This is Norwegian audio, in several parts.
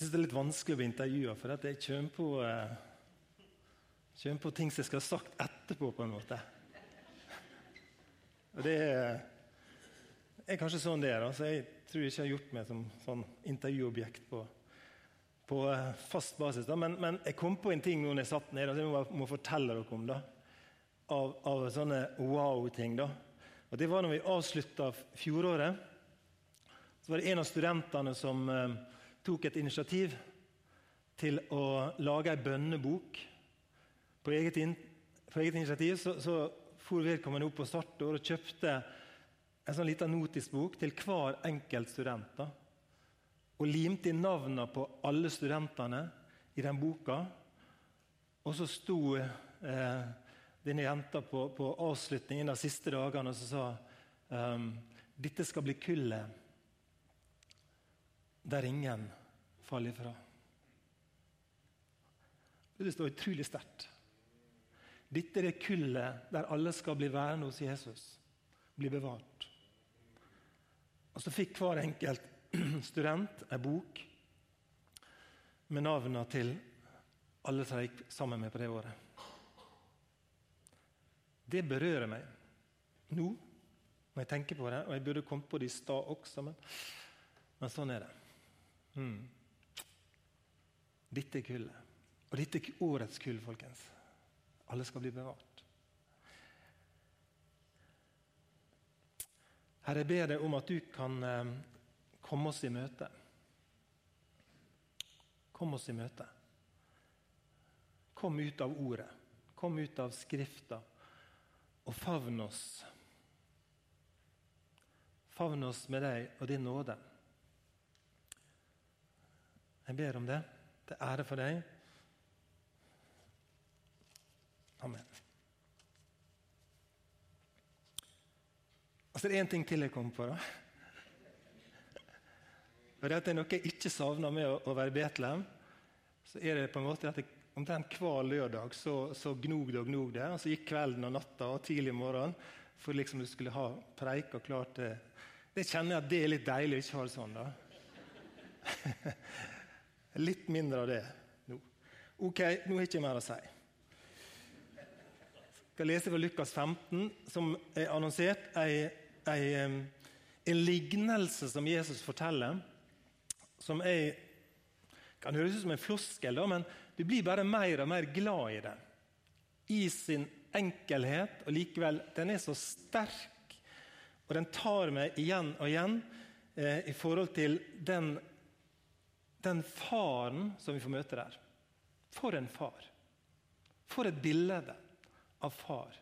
syns det er litt vanskelig å bli intervjua, for at jeg kommer på, eh, kommer på ting som jeg skal ha sagt etterpå, på en måte. Og det er, kanskje sånn det er. så Jeg tror ikke jeg har gjort meg som sånn intervjuobjekt på, på eh, fast basis. Men, men, jeg kom på en ting når jeg satt ned, som jeg må, fortelle dere om. da, Av, av sånne wow-ting. Og Det var når vi avslutta fjoråret. Så var det en av studentene som eh, tok et initiativ til å lage ei bønnebok. På eget, in, på eget initiativ så, så for vedkommende opp på Startår og kjøpte en sånn liten notisbok til hver enkelt student. Da. Og limte inn navnene på alle studentene i den boka. Og så sto eh, denne jenta på, på avslutningen de siste dagene og så sa um, dette skal bli kullet der ingen faller ifra. Det står utrolig sterkt. Dette er det kullet der alle skal bli værende hos Jesus, bli bevart. Og Så fikk hver enkelt student en bok med navnene til alle som gikk sammen med på det året. Det berører meg nå når jeg tenker på det. Og jeg burde kommet på det i stad også, men, men sånn er det. Mm. Dette kullet. Og dette er årets kull, folkens. Alle skal bli bevart. Herre, jeg ber deg om at du kan eh, komme oss i møte. Kom oss i møte. Kom ut av ordet. Kom ut av Skrifta og favn oss. Favn oss med deg og din nåde. Jeg ber om det. Det er ære for deg. Amen. Og så er det én ting til jeg kom på. da. Og det, er noe jeg ikke savner med å være i Betlehem. Så er det på en måte at jeg, Omtrent hver lørdag så, så gnog det og gnog det. Og så gikk kvelden og natta og tidlig morgen for liksom du skulle ha preik og klart det. Det kjenner jeg at det er litt deilig å ikke ha det sånn. da. Litt mindre av det nå. Ok, nå har jeg ikke mer å si. Jeg skal lese fra Lukas 15, som er annonsert. En, lignelse som Jesus forteller, som jeg kan høres ut som en floskel, men du blir bare mer og mer glad i det. I sin enkelhet, og likevel den er så sterk, og den tar meg igjen og igjen eh, i forhold til den den faren som vi får møte der. For en far! For et bilde av far.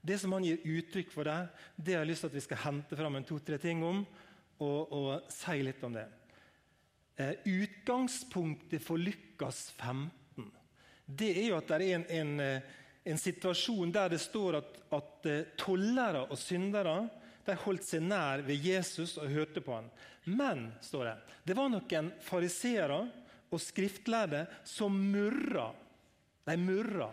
Det som han gir uttrykk for der, det har jeg lyst til at vi skal hente fram en to-tre ting om og, og, si litt om det. Eh, utgangspunktet for Lukas 15 det er jo at det er en, en, eh, en situasjon der det står at, at eh, tollere og syndere de holdt seg nær ved Jesus og hørte på ham. Men står det, det var noen fariseere og skriftlærde som murra. De murra.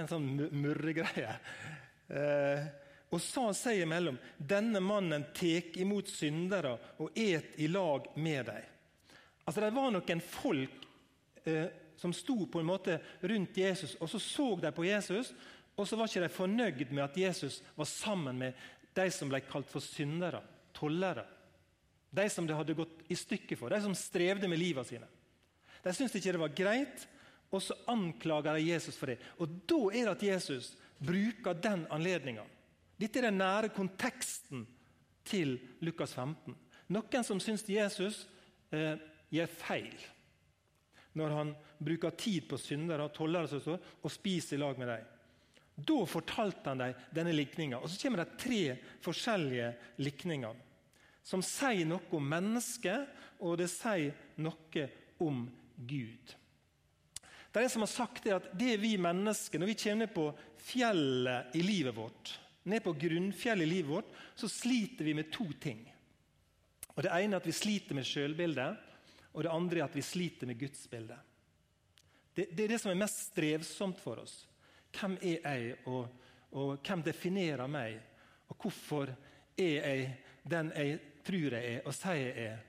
En sånn murregreie. Eh, og sa seg imellom denne mannen tek imot syndere og et i lag med dem. Altså, Det var noen folk eh, som sto på en måte rundt Jesus, og så så de på Jesus, og så var ikke de fornøyd med at Jesus var sammen med de som ble kalt for syndere, tollere. De som det hadde gått i stykker for, de som strevde med livet sine. De syntes ikke det var greit, og så anklager de Jesus for det. Og Da er det at Jesus bruker den anledninga. Dette er den nære konteksten til Lukas 15. Noen som syns Jesus eh, gjør feil når han bruker tid på syndere og tollere og spiser i lag med dem. Da fortalte han dem denne likninga. Og så kommer det tre forskjellige likninger som sier noe om mennesket, og det sier noe om Gud. Det er en som har sagt det at det vi mennesker, når vi kommer ned på fjellet i livet vårt, ned på grunnfjellet i livet vårt, så sliter vi med to ting. Og Det ene er at vi sliter med sjølbildet, og det andre er at vi sliter med gudsbildet. Det, det er det som er mest strevsomt for oss. Hvem er jeg, og, og hvem definerer meg? Og hvorfor er jeg den jeg tror jeg er og sier jeg er?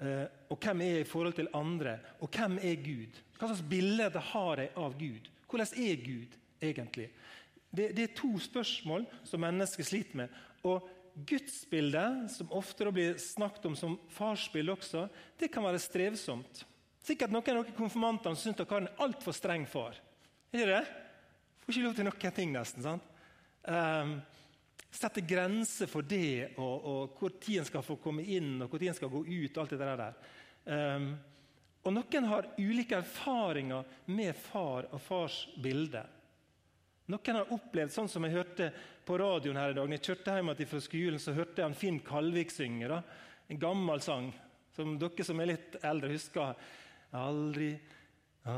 Eh, og hvem er jeg i forhold til andre? Og hvem er Gud? Hva slags bilde har jeg av Gud? Hvordan er Gud egentlig? Det, det er to spørsmål som mennesker sliter med. Og Gudsbildet, som ofte blir snakket om som farsbilde også, det kan være strevsomt. Sikkert noen av konfirmantene syns dere har en altfor streng far. Er det? Får ikke lov til noen ting, nesten. sant? Um, sette grenser for det, og, og hvor tiden skal få komme inn og hvor tiden skal gå ut. alt det der. Um, og Noen har ulike erfaringer med far og fars bilde. Noen har opplevd sånn som jeg hørte på radioen her i dag. Når jeg kjørte hjem fra skolen, så hørte jeg en Finn Kalvik synge. Da. En gammel sang som dere som er litt eldre, husker. Aldri,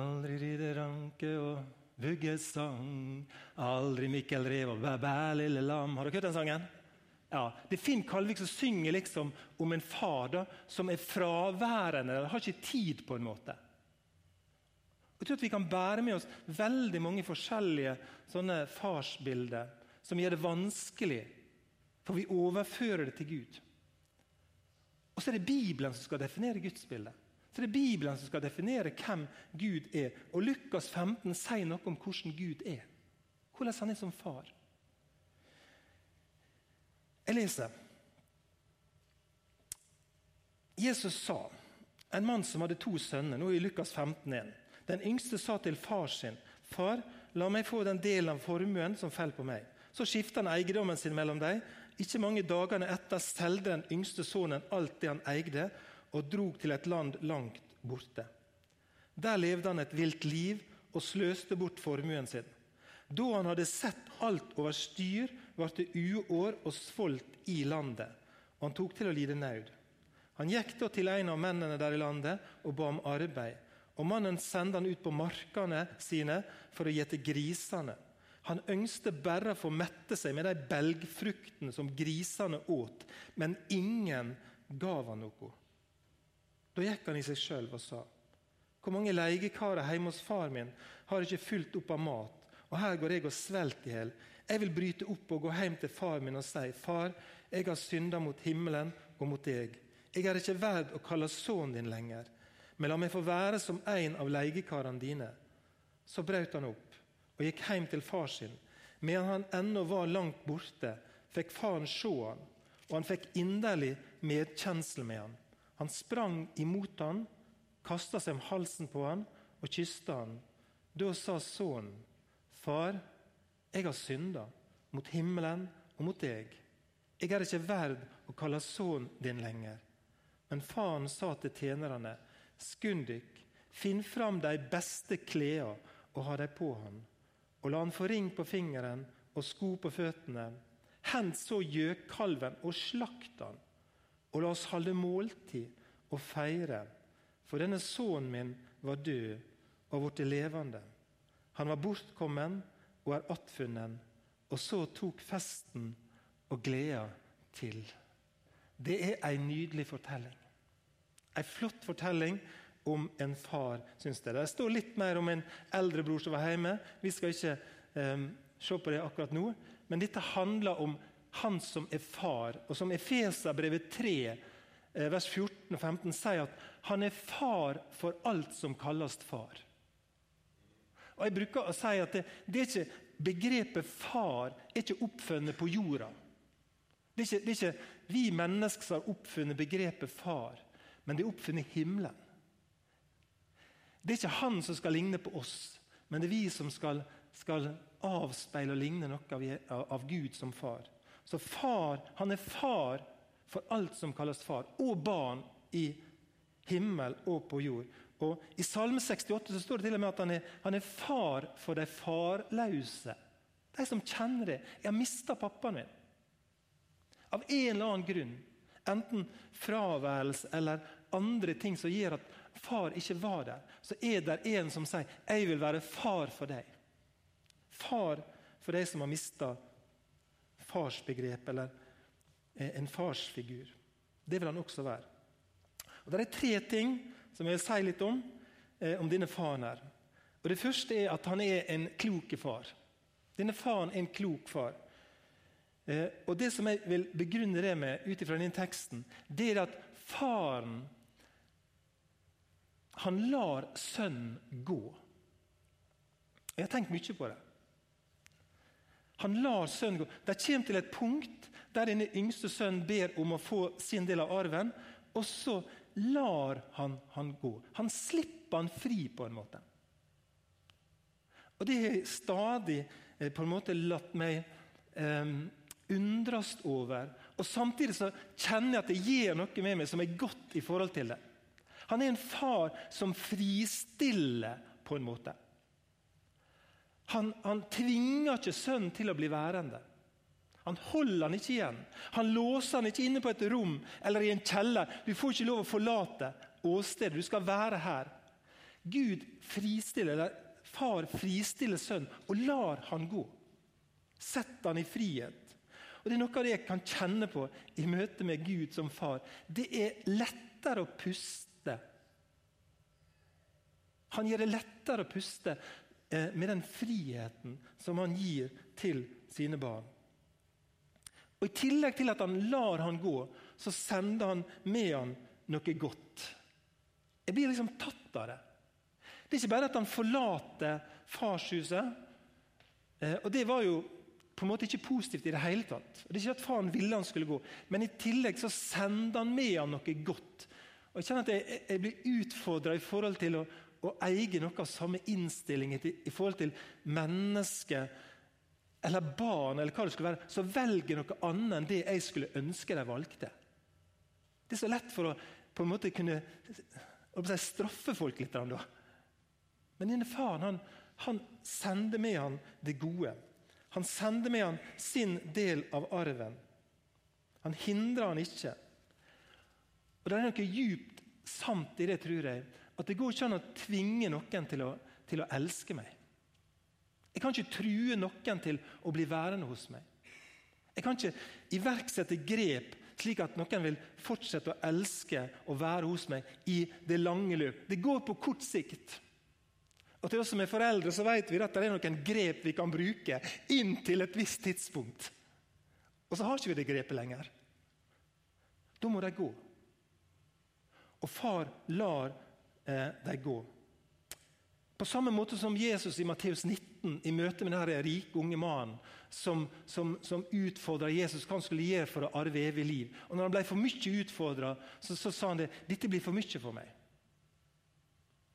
aldri ride ranke og vuggesang. Aldri Mikkel Rev og bæ, lille lam. Har dere hørt den sangen? Ja, Det er Finn Kalvik som synger liksom om en far da, som er fraværende, eller har ikke tid, på en måte. Jeg tror at Vi kan bære med oss veldig mange forskjellige sånne farsbilder som gjør det vanskelig, for vi overfører det til Gud. Og så er det Bibelen som skal definere gudsbildet. Så det er Bibelen som skal definere hvem Gud er. Og Lukas 15 sier noe om hvordan Gud er. Hvordan han er som far. Jeg leser. Jesus sa, en mann som hadde to sønner, nå i Lukas 15, 1. Den yngste sa til far sin, 'Far, la meg få den delen av formuen som faller på meg.' Så skifta han eiendommen sin mellom dem. Ikke mange dagene etter solgte den yngste sønnen alt det han eide, og drog til et land langt borte. Der levde han et vilt liv og sløste bort formuen sin. Da han hadde sett alt over styr, ble det uår og svolt i landet, og han tok til å lide naud. Han gikk da til en av mennene der i landet og ba om arbeid. Og Mannen sendte han ut på markene sine for å gjete grisene. Han ønskte bare å få mette seg med de belgfruktene som grisene åt, men ingen gav han noe. Da gikk han i seg sjøl og sa:" Hvor mange leiekarer hjemme hos far min har ikke fulgt opp av mat, og her går jeg og svelter i hjel. Jeg vil bryte opp og gå hjem til far min og si:" Far, jeg har synda mot himmelen og mot deg. Jeg er ikke verd å kalle sønnen din lenger, men la meg få være som en av leiekarene dine. Så brøt han opp og gikk hjem til far sin. Medan han ennå var langt borte, fikk faren se han, og han fikk inderlig medkjensel med han. Han sprang imot han, kasta seg om halsen på han og kysta han. Da sa sønnen, Far, jeg har synda mot himmelen og mot deg. Jeg er ikke verd å kalle sønnen din lenger. Men faren sa til tjenerne, Skund dykk, finn fram de beste klærne og ha dem på han. Og la han få ring på fingeren og sko på føttene. Hent så gjøkalven og slakt han og la oss holde måltid og feire. For denne sønnen min var død og blitt levende. Han var bortkommen og er attfunnen. Og så tok festen og gleda til. Det er ei nydelig fortelling. Ei flott fortelling om en far, syns jeg. Det står litt mer om en eldre bror som var hjemme. Vi skal ikke um, se på det akkurat nå. Men dette handler om han som er far, og som Efeserbrevet 3, eh, vers 14 og 15 sier at han er far for alt som kalles far. Og Jeg bruker å si at det, det ikke, begrepet far er ikke oppfunnet på jorda. Det er, ikke, det er ikke vi mennesker som har oppfunnet begrepet far, men det er oppfunnet himmelen. Det er ikke han som skal ligne på oss, men det er vi som skal, skal avspeile og ligne noe av, av Gud som far. Så far, han er far for alt som kalles far, og barn i himmel og på jord. Og I Salme 68 så står det til og med at han er, han er far for de farløse. De som kjenner det. 'Jeg har mista pappaen min.' Av en eller annen grunn. Enten fraværelse eller andre ting som gjør at far ikke var der. Så er det en som sier 'Jeg vil være far for deg'. Far for de som har mista farsbegrep eller eh, en farsfigur. Det vil han også være. Og Det er tre ting som jeg vil si litt om eh, om denne faren. her. Og Det første er at han er en klok far. Denne faren er en klok far. Eh, og Det som jeg vil begrunne det med ut ifra denne teksten, det er at faren han lar sønnen gå. Jeg har tenkt mye på det. Han lar sønnen gå. De kommer til et punkt der denne yngste sønnen ber om å få sin del av arven, og så lar han han gå. Han slipper han fri, på en måte. Og Det har stadig eh, på en måte latt meg eh, undres over. Og Samtidig så kjenner jeg at det gir noe med meg som er godt i forhold til det. Han er en far som fristiller, på en måte. Han, han tvinger ikke sønnen til å bli værende. Han holder han ikke igjen. Han låser han ikke inne på et rom eller i en kjeller. Du får ikke lov å forlate åstedet. Du skal være her. Gud fristiller, eller Far fristiller sønnen og lar han gå. Setter han i frihet. Og Det er noe av det jeg kan kjenne på i møte med Gud som far. Det er lettere å puste. Han gjør det lettere å puste med den friheten som han gir til sine barn. Og I tillegg til at han lar han gå, så sender han med han noe godt. Jeg blir liksom tatt av det. Det er ikke bare at han forlater farshuset. Eh, og Det var jo på en måte ikke positivt i det hele tatt. Det er ikke at faren ville han skulle gå, men i tillegg så sender han med han noe godt. Og Jeg kjenner at jeg, jeg blir utfordra i forhold til å, å, eie noe av samme innstilling i, forhold til mennesker eller barn, eller hva det skulle være, så velger noe annet enn det jeg skulle ønske de valgte. Det er så lett for å på en måte kunne si, straffe folk litt. Da. Men denne faren han, han sender med han det gode. Han sender med han sin del av arven. Han hindrer han ikke. Og Det er noe djupt sant i det, tror jeg. At det går ikke an å tvinge noen til å, til å elske meg. Jeg kan ikke true noen til å bli værende hos meg. Jeg kan ikke iverksette grep slik at noen vil fortsette å elske og være hos meg i det lange løp. Det går på kort sikt. Og til oss som er foreldre, så vet vi at det er noen grep vi kan bruke inn til et visst tidspunkt. Og så har ikke vi det grepet lenger. Da må de gå. Og far lar eh, de gå. På samme måte som Jesus i Matteus 19 i møte med denne rike unge mannen som, som, som utfordra Jesus hva han skulle gjøre for å arve evig liv. Og når han ble for mye utfordra, så, så sa han det. Dette blir for mye for meg.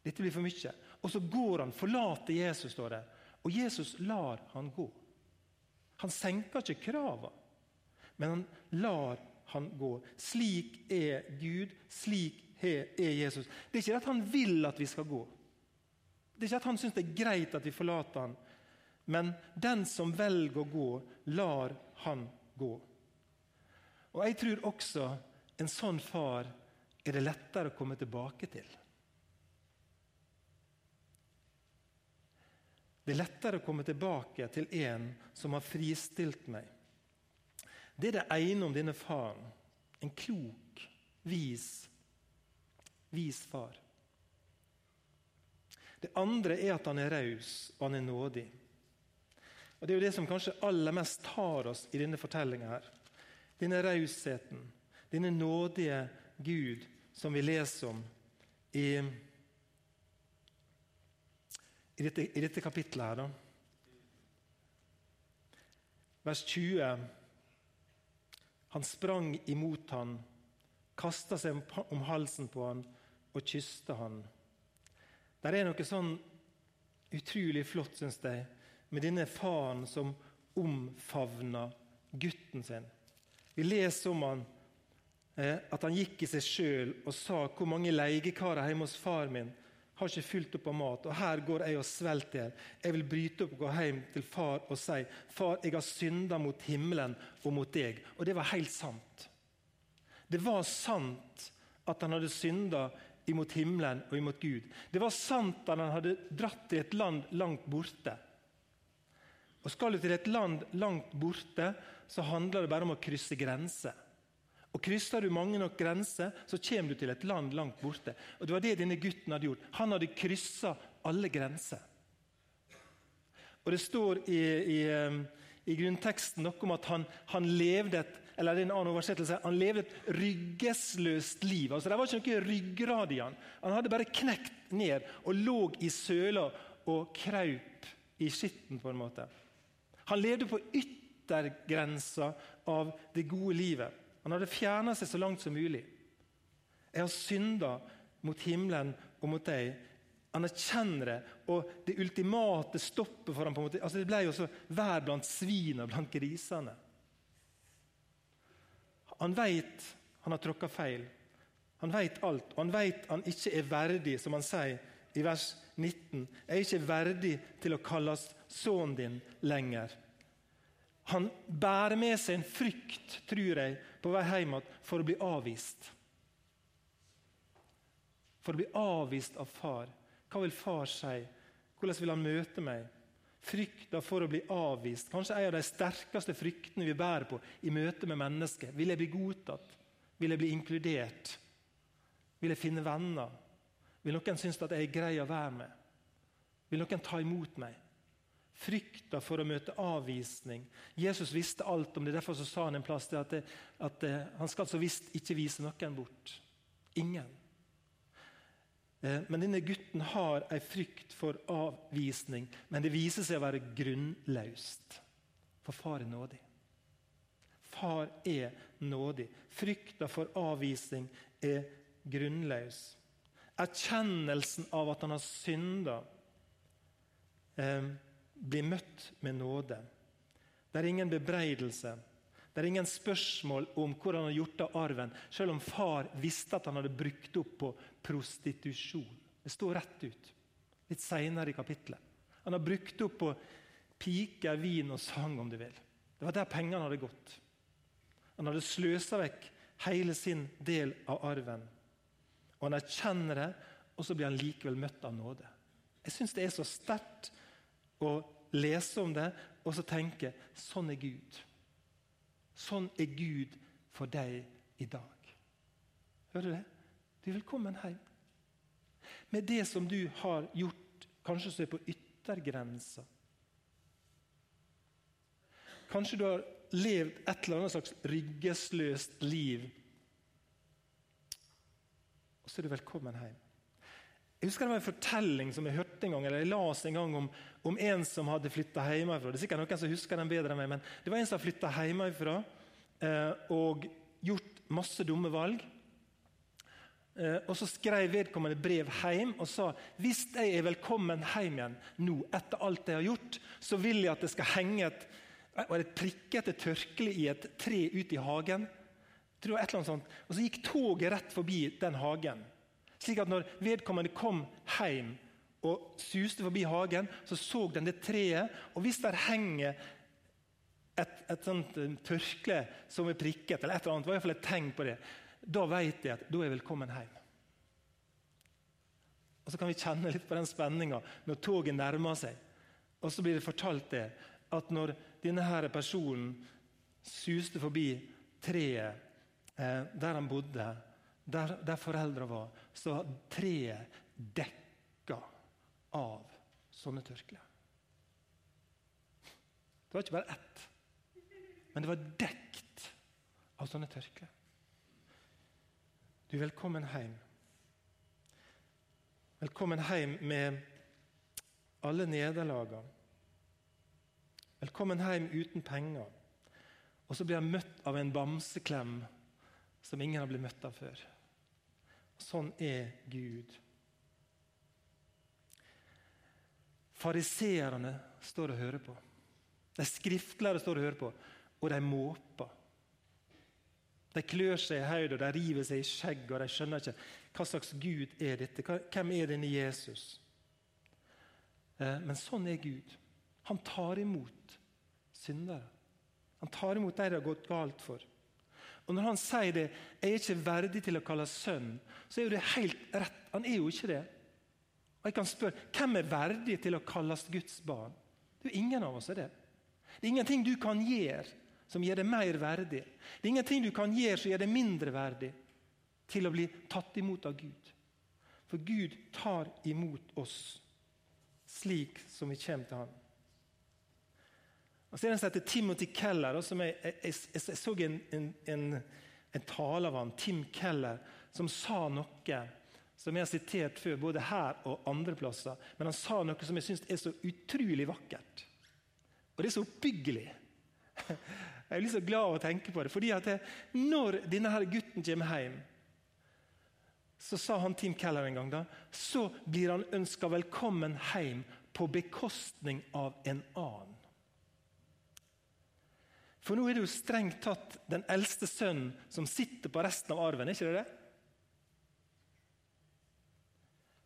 Dette blir for mye. Og så går han, forlater Jesus, står det. Og Jesus lar han gå. Han senker ikke kravene, men han lar han gå. Slik er Gud, slik er Jesus. Det er ikke at han vil at vi skal gå. Det er ikke at han syns det er greit at vi forlater han. Men den som velger å gå, lar han gå. Og Jeg tror også en sånn far er det lettere å komme tilbake til. Det er lettere å komme tilbake til en som har fristilt meg. Det er det ene om denne faren. En klok, vis, vis far. Det andre er at han er raus og han er nådig. Og Det er jo det som kanskje aller mest tar oss i denne fortellinga. her. Denne rausheten, denne nådige Gud som vi leser om i i dette, i dette kapittelet her, da. Vers 20. Han sprang imot han, kasta seg om halsen på han og kysta han. Det er noe sånn utrolig flott, syns jeg, med denne faren som omfavner gutten sin. Vi leser om han, eh, at han gikk i seg sjøl og sa hvor mange leiekarer hjemme hos far min har ikke fylt opp av mat, og her går jeg og svelter i. Jeg vil bryte opp og gå hjem til far og si, 'Far, jeg har synda mot himmelen og mot deg.' Og det var helt sant. Det var sant at han hadde synda imot himmelen og imot Gud. Det var sant at han hadde dratt til et land langt borte. Og Skal du til et land langt borte, så handler det bare om å krysse grenser. Og Krysser du mange nok grenser, så kommer du til et land langt borte. Og Det var det denne gutten hadde gjort. Han hadde kryssa alle grenser. Og Det står i, i, i, grunnteksten noe om at han, han levde et eller er en annen oversettelse, han levde et ryggesløst liv. Altså, det var ikke noe ryggrad i han. Han hadde bare knekt ned og lå i søla og kraup i skitten, på en måte. Han levde på yttergrensa av det gode livet. Han hadde fjerna seg så langt som mulig. Jeg har synda mot himmelen og mot deg. Han erkjenner det, og det ultimate stoppet for ham på en måte, altså Det ble jo så vær blant svina, blant grisene. Han veit han har tråkka feil. Han veit alt, og han veit han ikke er verdig, som han sier i vers 19. Jeg er ikke verdig til å kalles sønnen din lenger. Han bærer med seg en frykt, tror jeg, på vei hjem for å bli avvist. For å bli avvist av far. Hva vil far si? Hvordan vil han møte meg? Frykta for å bli avvist, kanskje en av de sterkeste fryktene vi bærer på i møte med mennesker. Vil jeg bli godtatt? Vil jeg bli inkludert? Vil jeg finne venner? Vil noen synes at jeg er grei å være med? Vil noen ta imot meg? Frykta for å møte avvisning. Jesus visste alt om det. Derfor sa han en plass at, det, at det, han skal så visst ikke vise noen bort. Ingen. Eh, men denne gutten har en frykt for avvisning, men det viser seg å være grunnløst. For far er nådig. Far er nådig. Frykta for avvisning er grunnløs. Erkjennelsen av at han har synda, eh, blir møtt med nåde. Det er ingen bebreidelse. Det er ingen spørsmål om hvor han har gjort av arven, selv om far visste at han hadde brukt opp på prostitusjon. Det står rett ut litt seinere i kapittelet. Han har brukt opp på piker, vin og sang, om du vil. Det var der pengene hadde gått. Han hadde sløsa vekk hele sin del av arven. Og Han erkjenner det, og så blir han likevel møtt av nåde. Jeg syns det er så sterkt å lese om det og så tenke sånn er Gud. Sånn er Gud for deg i dag. Hører du det? Du er velkommen hjem. Med det som du har gjort, kanskje som er på yttergrensa. Kanskje du har levd et eller annet slags ryggesløst liv. Og så er du velkommen hjem. Jeg husker Det var en fortelling som jeg hørte en gang, eller jeg las en gang om, om en som hadde flytta hjemmefra. Det er sikkert noen som husker den bedre enn meg, men det var en som hadde flytta hjemmefra eh, og gjort masse dumme valg. Eh, og Så skrev vedkommende brev hjem og sa hvis jeg er velkommen hjem igjen nå, etter alt jeg har gjort, så vil jeg at det skal henge et, et prikkete tørkle i et tre ute i hagen. Tror jeg et eller annet sånt. Og Så gikk toget rett forbi den hagen. Slik at når vedkommende kom hjem og suste forbi hagen, så så den det treet. Og hvis der henger et, et sånt eh, tørkle som er prikket, eller et eller annet, var i hvert fall et tegn på det, da vet jeg at da er jeg velkommen hjem. Og Så kan vi kjenne litt på den spenninga når toget nærmer seg. Og så blir det fortalt det, at når denne her personen suste forbi treet eh, der han bodde, der, der foreldra var, så treet dekka av sånne tørklær. Det var ikke bare ett, men det var dekt av sånne tørklær. Du er velkommen hjem. Velkommen hjem med alle nederlagene. Velkommen hjem uten penger. Og så blir han møtt av en bamseklem som ingen har blitt møtt av før. Sånn er Gud. Fariseerne står og hører på. De skriftlærde står og hører på, og de måper. De klør seg i hodet, de river seg i skjegget, og de skjønner ikke hva slags Gud er dette. Hvem er denne Jesus? Eh, men sånn er Gud. Han tar imot syndere. Han tar imot de det har gått galt for. Og Når han sier det, 'jeg er ikke verdig til å kalles sønn', så er jo det helt rett. Han er jo ikke det. Og jeg kan spørre, Hvem er verdig til å kalles Guds barn? Det er Ingen av oss er det. Det er ingenting du kan gjøre som gjør deg mer verdig. Det er ingenting du kan gjøre som gjør deg mindre verdig til å bli tatt imot av Gud. For Gud tar imot oss slik som vi kommer til Han. Og så er det en som heter Timothy Keller. Som jeg, jeg, jeg, jeg, så en, en, en, en tale av han, Tim Keller, som sa noe som jeg har sitert før, både her og andre plasser. Men han sa noe som jeg syns er så utrolig vakkert. Og det er så oppbyggelig. Jeg blir så glad av å tenke på det. fordi at jeg, Når denne her gutten kommer hjem, så sa han Tim Keller en gang da, så blir han ønska velkommen hjem på bekostning av en annen. For nå er det jo strengt tatt den eldste sønnen som sitter på resten av arven. er ikke det det?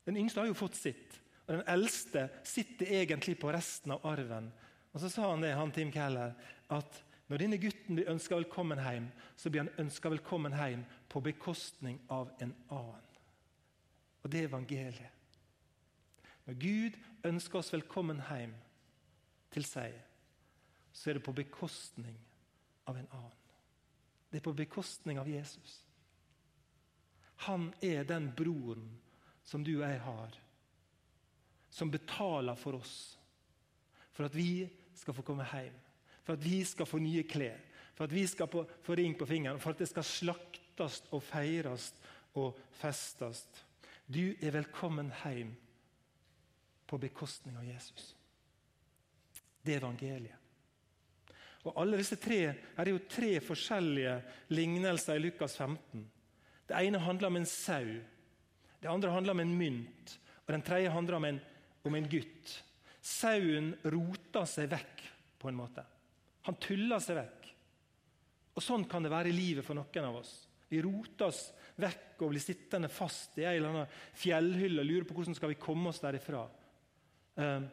Den yngste har jo fått sitt, og den eldste sitter egentlig på resten av arven. Og Så sa han det, han Tim Keller, at når denne gutten blir ønska velkommen hjem, så blir han ønska velkommen hjem på bekostning av en annen. Og det er evangeliet. Når Gud ønsker oss velkommen hjem til seg, så er det på bekostning av en annen. Det er på bekostning av Jesus. Han er den broren som du og jeg har, som betaler for oss. For at vi skal få komme hjem, for at vi skal få nye klær, for at vi skal få ring på fingeren, for at det skal slaktes og feires og festes. Du er velkommen hjem på bekostning av Jesus. Det er evangeliet. Og alle disse tre Her er jo tre forskjellige lignelser i Lukas 15. Det ene handler om en sau. Det andre handler om en mynt. Og den tredje handler om en, om en gutt. Sauen roter seg vekk på en måte. Han tuller seg vekk. Og Sånn kan det være i livet for noen av oss. Vi roter oss vekk og blir sittende fast i en eller annen fjellhylle og lurer på hvordan skal vi komme oss derifra. Uh,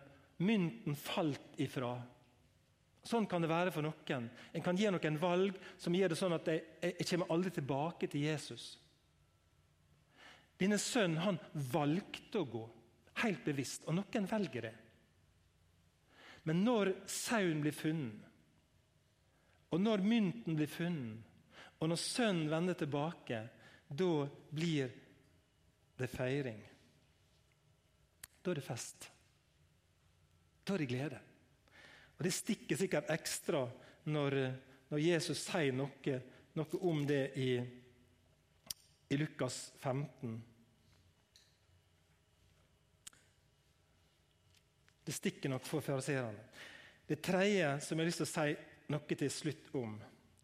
mynten falt ifra Sånn kan det være for noen. En kan gi noen valg som gjør det sånn at jeg, jeg kommer aldri tilbake til Jesus. Denne sønnen han valgte å gå, helt bevisst, og noen velger det. Men når sauen blir funnet, og når mynten blir funnet, og når sønnen vender tilbake, da blir det feiring. Da er det fest. Da er det glede. Og Det stikker sikkert ekstra når, når Jesus sier noe, noe, om det i, i Lukas 15. Det stikker nok for fariseerne. Det tredje som jeg har lyst til å si noe til slutt om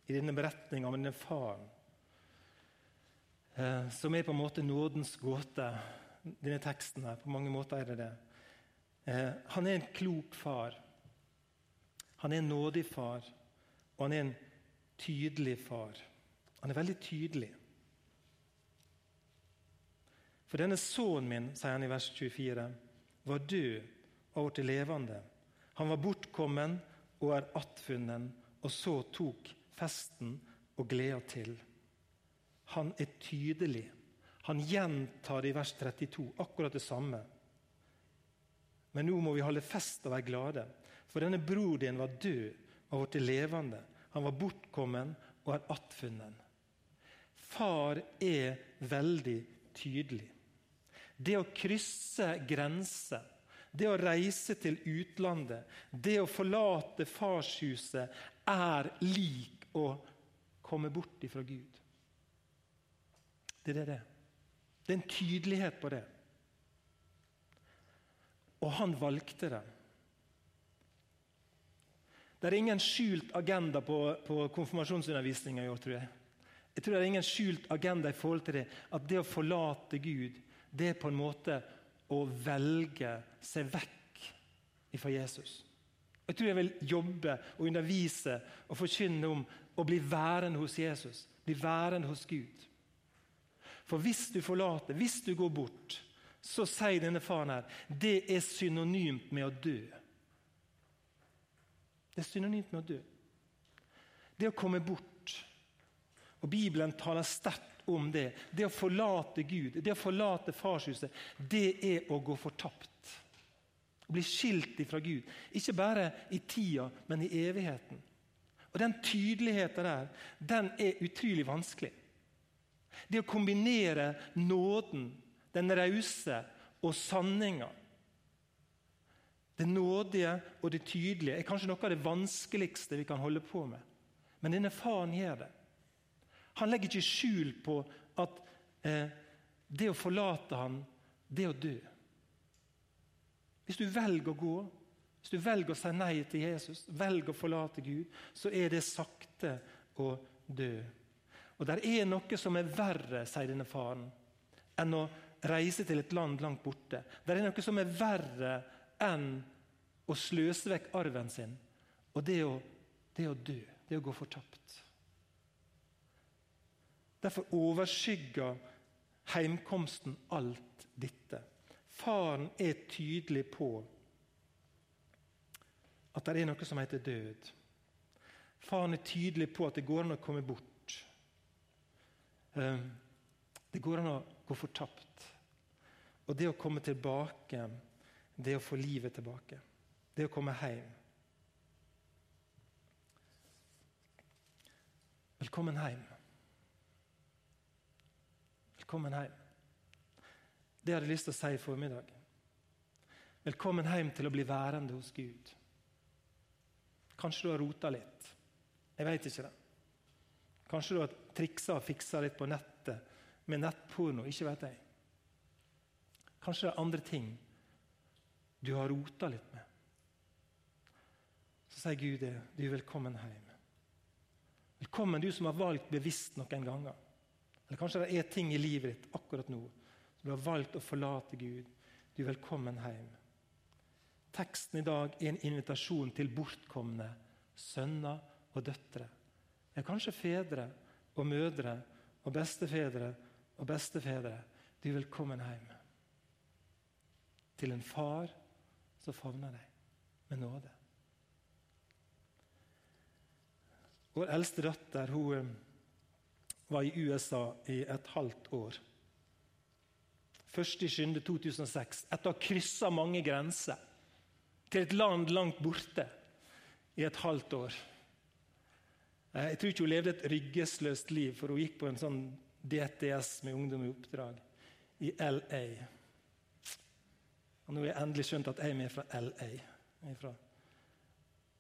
i denne beretninga om denne faren, eh, som er på en måte nådens gåte, denne teksten her. På mange måter er det det. Eh, han er en klok far. Han er en nådig far, og han er en tydelig far. Han er veldig tydelig. For denne sønnen min, sier han i vers 24, var død og ble levende. Han var bortkommen og er attfunnen, og så tok festen og gleda til. Han er tydelig. Han gjentar i vers 32, akkurat det samme. Men nå må vi holde fest og være glade. For denne bror din var død og blitt levende. Han var bortkommen og er attfunnen. Far er veldig tydelig. Det å krysse grenser, det å reise til utlandet, det å forlate farshuset, er lik å komme bort ifra Gud. Det er det. Det er en tydelighet på det. Og han valgte det. Det er ingen skjult agenda på, på konfirmasjonsundervisninga i år, tror jeg. Jeg tror det er ingen skjult agenda i forhold til det. At det å forlate Gud, det er på en måte å velge seg vekk fra Jesus. Jeg tror jeg vil jobbe og undervise og forkynne om å bli værende hos Jesus. Bli værende hos Gud. For hvis du forlater, hvis du går bort, så sier denne faren her det er synonymt med å dø. Det er synonymt med å dø. Det å komme bort. Og Bibelen taler sterkt om det. Det å forlate Gud, det å forlate farshuset, det er å gå fortapt. Å bli skilt fra Gud. Ikke bare i tida, men i evigheten. Og Den tydeligheten der, den er utrolig vanskelig. Det å kombinere nåden, den rause og sanninga Det nådige og det tydelige er kanskje noe av det vanskeligste vi kan holde på med. Men denne faren gjør det. Han legger ikke skjul på at eh, det å forlate ham, det å dø. Hvis du velger å gå, hvis du velger å si nei til Jesus, velger å forlate Gud, så er det sakte å dø. Og Det er noe som er verre, sier denne faren, enn å reise til et land langt borte. Det er noe som er verre enn å sløse vekk arven sin, og det å, det å dø. Det å gå fortapt. Derfor overskygger heimkomsten alt dette. Faren er tydelig på at det er noe som heter død. Faren er tydelig på at det går an å komme bort. Ehm, det går an å gå fortapt. Og det å komme tilbake, det å få livet tilbake. Det å komme hjem. Velkommen hjem. Velkommen hjem. Det jeg lyst til å si i formiddag. Velkommen hjem til å bli værende hos Gud. Kanskje du har rota litt. Jeg veit ikke det. Kanskje du har triksa og fiksa litt på nettet med nettporno. Ikke vet jeg. Kanskje det er andre ting du har rota litt med. Så sier Gud det. Du er velkommen hjem. Velkommen, du som har valgt bevisst noen ganger. Eller kanskje det er ting i livet ditt akkurat nå som du har valgt å forlate Gud. Du er velkommen hjem. Teksten i dag er en invitasjon til bortkomne sønner og døtre. Ja, kanskje fedre og mødre og bestefedre og bestefedre. Du er velkommen hjem. Til en far som favner deg med nåde. Vår eldste datter hun var i USA i et halvt år. 1.7.2006, etter å ha kryssa mange grenser til et land langt borte i et halvt år. Eh, jeg tror ikke hun levde et ryggesløst liv, for hun gikk på en sånn DTS med ungdom i oppdrag i LA. Og Nå har jeg endelig skjønt at jeg er med fra LA. Jeg er fra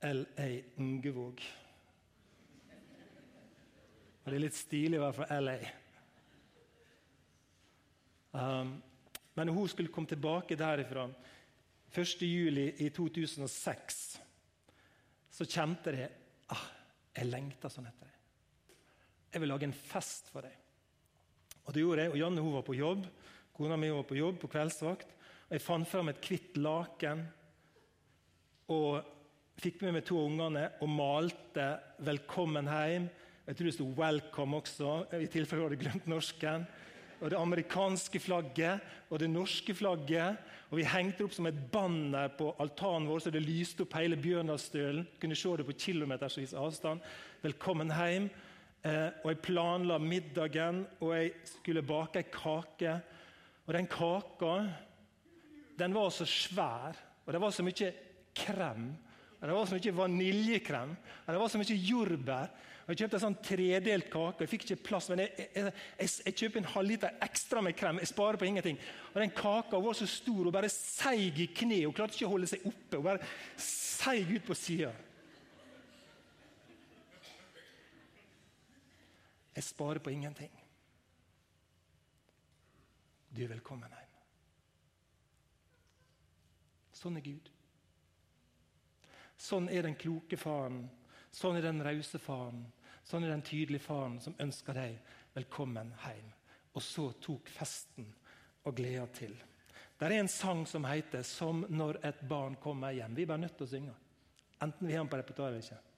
LA Ungevåg. Og det er litt stilig å være fra LA. Um, men hun skulle komme tilbake derifra 1. juli i 2006 så kjente jeg ah, jeg lengta sånn etter deg. Jeg vil lage en fest for deg. Og det gjorde jeg, og Janne hun var på jobb. Kona mi var på jobb på kveldsvakt. og Jeg fant fram et hvitt laken og fikk med meg to ungene og malte 'Velkommen hjem'. Jeg tror det sto 'Welcome' også, i tilfelle du hadde glemt norsken og det amerikanske flagget og det norske flagget. Og Vi hengte det opp som et banner på altanen vår, så det lyste opp hele Bjørndalsstølen. Kunne se det på kilometersvis avstand. Velkommen hjem. Eh, og Jeg planla middagen, og jeg skulle bake ei kake. Og den kaka den var så svær, og det var så mye krem. Og det var så mye vaniljekrem, og det var så mye jordbær. Og Jeg kjøpte en sånn tredelt kake. Jeg fikk ikke plass, men jeg, jeg, jeg, jeg kjøper en halvliter ekstra med krem. Jeg sparer på ingenting. Og Den kaka var så stor og bare seig i kne. Hun klarte ikke å holde seg oppe. Hun bare seig ut på sida. Jeg sparer på ingenting. Du er velkommen hjem. Sånn er Gud. Sånn er den kloke faren Sånn er den rause faren. Sånn er den tydelige faren som ønsker deg velkommen hjem. Og så tok festen og gleda til. Det er en sang som heter 'Som når et barn kommer hjem'. Vi er bare nødt til å synge. Enten vi har den på repertoaret eller ikke.